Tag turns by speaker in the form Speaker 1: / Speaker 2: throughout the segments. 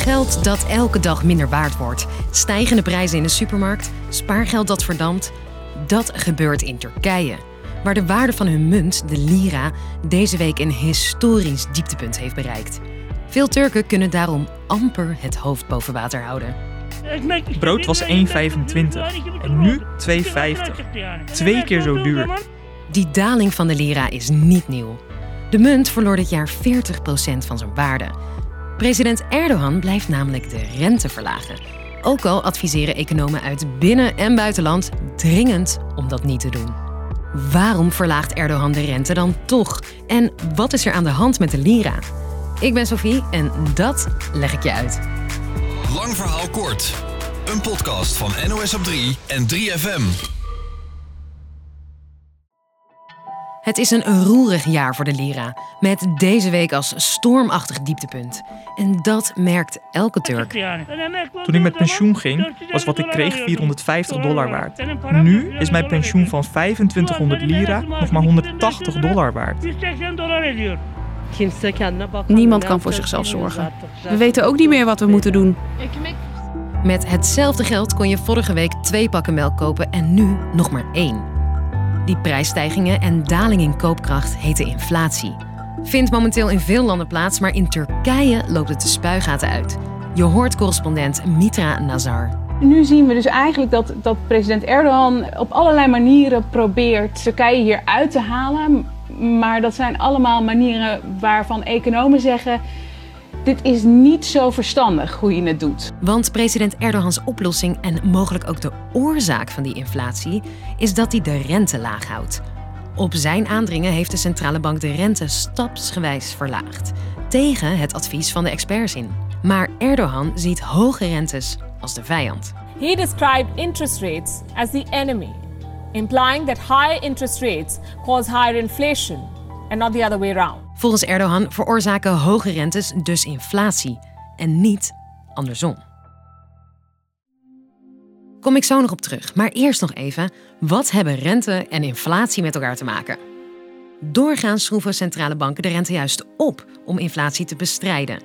Speaker 1: Geld dat elke dag minder waard wordt. Stijgende prijzen in de supermarkt. Spaargeld dat verdampt. Dat gebeurt in Turkije. Waar de waarde van hun munt, de lira, deze week een historisch dieptepunt heeft bereikt. Veel Turken kunnen daarom amper het hoofd boven water houden.
Speaker 2: Brood was 1,25 en nu 2,50. Twee keer zo duur.
Speaker 1: Die daling van de lira is niet nieuw. De munt verloor dit jaar 40% van zijn waarde. President Erdogan blijft namelijk de rente verlagen. Ook al adviseren economen uit binnen- en buitenland dringend om dat niet te doen. Waarom verlaagt Erdogan de rente dan toch? En wat is er aan de hand met de lira? Ik ben Sophie en dat leg ik je uit.
Speaker 3: Lang verhaal kort. Een podcast van NOS op 3 en 3FM.
Speaker 1: Het is een roerig jaar voor de lira, met deze week als stormachtig dieptepunt. En dat merkt elke Turk.
Speaker 2: Toen ik met pensioen ging, was wat ik kreeg 450 dollar waard. Nu is mijn pensioen van 2500 lira nog maar 180 dollar waard.
Speaker 4: Niemand kan voor zichzelf zorgen. We weten ook niet meer wat we moeten doen.
Speaker 1: Met hetzelfde geld kon je vorige week twee pakken melk kopen en nu nog maar één. Die prijsstijgingen en daling in koopkracht heten inflatie. Vindt momenteel in veel landen plaats, maar in Turkije loopt het de spuigaten uit. Je hoort correspondent Mitra Nazar.
Speaker 5: Nu zien we dus eigenlijk dat, dat president Erdogan op allerlei manieren probeert Turkije hier uit te halen. Maar dat zijn allemaal manieren waarvan economen zeggen. Dit is niet zo verstandig hoe je het doet.
Speaker 1: Want president Erdogans oplossing en mogelijk ook de oorzaak van die inflatie is dat hij de rente laag houdt. Op zijn aandringen heeft de centrale bank de rente stapsgewijs verlaagd, tegen het advies van de experts in. Maar Erdogan ziet hoge rentes als de vijand.
Speaker 6: He described interest rates as the enemy, implying that high interest rates cause higher inflation and not the other way around.
Speaker 1: Volgens Erdogan veroorzaken hoge rentes dus inflatie en niet andersom. Kom ik zo nog op terug, maar eerst nog even: wat hebben rente en inflatie met elkaar te maken? Doorgaans schroeven centrale banken de rente juist op om inflatie te bestrijden.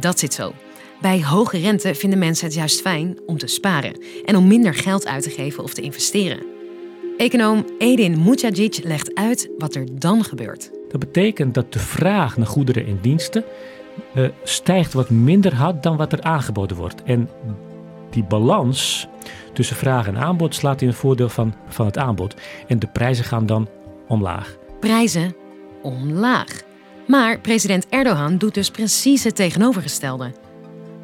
Speaker 1: Dat zit zo. Bij hoge rente vinden mensen het juist fijn om te sparen en om minder geld uit te geven of te investeren. Econoom Edin Mujagic legt uit wat er dan gebeurt.
Speaker 7: Dat betekent dat de vraag naar goederen en diensten uh, stijgt wat minder hard dan wat er aangeboden wordt. En die balans tussen vraag en aanbod slaat in het voordeel van, van het aanbod. En de prijzen gaan dan omlaag.
Speaker 1: Prijzen omlaag. Maar president Erdogan doet dus precies het tegenovergestelde.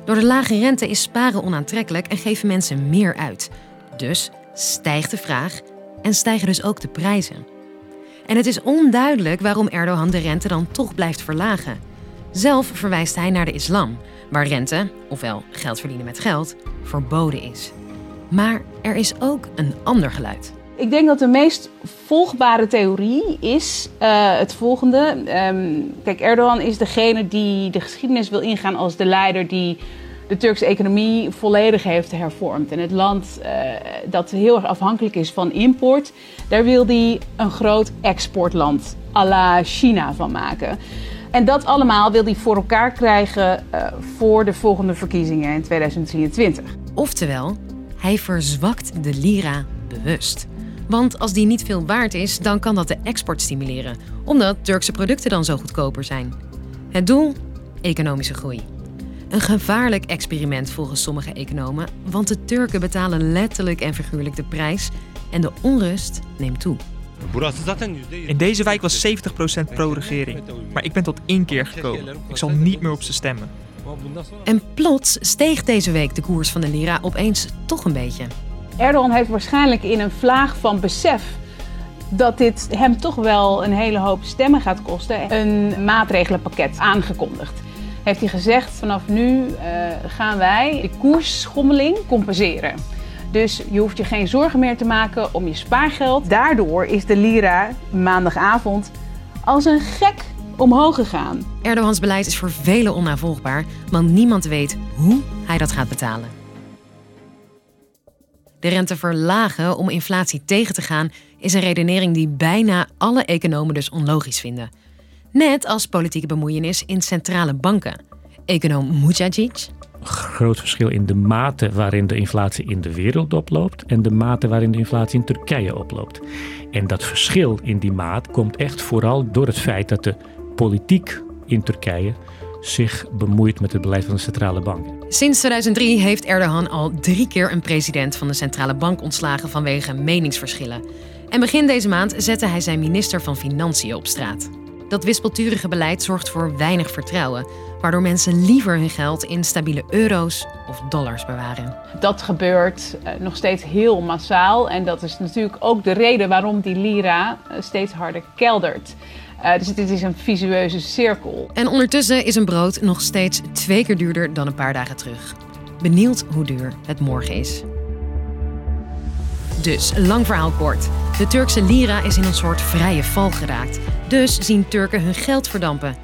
Speaker 1: Door de lage rente is sparen onaantrekkelijk en geven mensen meer uit. Dus stijgt de vraag en stijgen dus ook de prijzen. En het is onduidelijk waarom Erdogan de rente dan toch blijft verlagen. Zelf verwijst hij naar de islam, waar rente, ofwel geld verdienen met geld, verboden is. Maar er is ook een ander geluid.
Speaker 5: Ik denk dat de meest volgbare theorie is uh, het volgende. Um, kijk, Erdogan is degene die de geschiedenis wil ingaan als de leider die de Turkse economie volledig heeft hervormd. En het land uh, dat heel erg afhankelijk is van import, daar wil hij een groot exportland à la China van maken. En dat allemaal wil hij voor elkaar krijgen uh, voor de volgende verkiezingen in 2023.
Speaker 1: Oftewel, hij verzwakt de lira bewust. Want als die niet veel waard is, dan kan dat de export stimuleren, omdat Turkse producten dan zo goedkoper zijn. Het doel? Economische groei. Een gevaarlijk experiment volgens sommige economen, want de Turken betalen letterlijk en figuurlijk de prijs en de onrust neemt toe.
Speaker 2: In deze wijk was 70% pro-regering, maar ik ben tot één keer gekomen. Ik zal niet meer op ze stemmen.
Speaker 1: En plots steeg deze week de koers van de lira opeens toch een beetje.
Speaker 5: Erdogan heeft waarschijnlijk in een vlaag van besef dat dit hem toch wel een hele hoop stemmen gaat kosten, een maatregelenpakket aangekondigd. Heeft hij gezegd: vanaf nu uh, gaan wij de koersschommeling compenseren. Dus je hoeft je geen zorgen meer te maken om je spaargeld. Daardoor is de lira maandagavond als een gek omhoog gegaan.
Speaker 1: Erdogans beleid is voor velen onnavolgbaar, want niemand weet hoe hij dat gaat betalen. De rente verlagen om inflatie tegen te gaan is een redenering die bijna alle economen dus onlogisch vinden. Net als politieke bemoeienis in centrale banken. Econoom Mujagic.
Speaker 7: groot verschil in de mate waarin de inflatie in de wereld oploopt en de mate waarin de inflatie in Turkije oploopt. En dat verschil in die maat komt echt vooral door het feit dat de politiek in Turkije zich bemoeit met het beleid van de centrale bank.
Speaker 1: Sinds 2003 heeft Erdogan al drie keer een president van de centrale bank ontslagen vanwege meningsverschillen. En begin deze maand zette hij zijn minister van Financiën op straat. Dat wispelturige beleid zorgt voor weinig vertrouwen, waardoor mensen liever hun geld in stabiele euro's of dollars bewaren.
Speaker 5: Dat gebeurt uh, nog steeds heel massaal en dat is natuurlijk ook de reden waarom die lira uh, steeds harder keldert. Uh, dus dit is een visueuze cirkel.
Speaker 1: En ondertussen is een brood nog steeds twee keer duurder dan een paar dagen terug. Benieuwd hoe duur het morgen is. Dus, lang verhaal kort. De Turkse lira is in een soort vrije val geraakt. Dus zien Turken hun geld verdampen.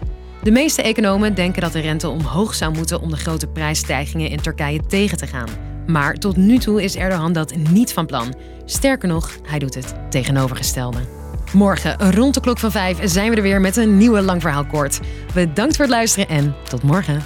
Speaker 1: De meeste economen denken dat de rente omhoog zou moeten om de grote prijsstijgingen in Turkije tegen te gaan. Maar tot nu toe is Erdogan dat niet van plan. Sterker nog, hij doet het tegenovergestelde. Morgen rond de klok van 5 zijn we er weer met een nieuwe lang verhaal kort. Bedankt voor het luisteren en tot morgen.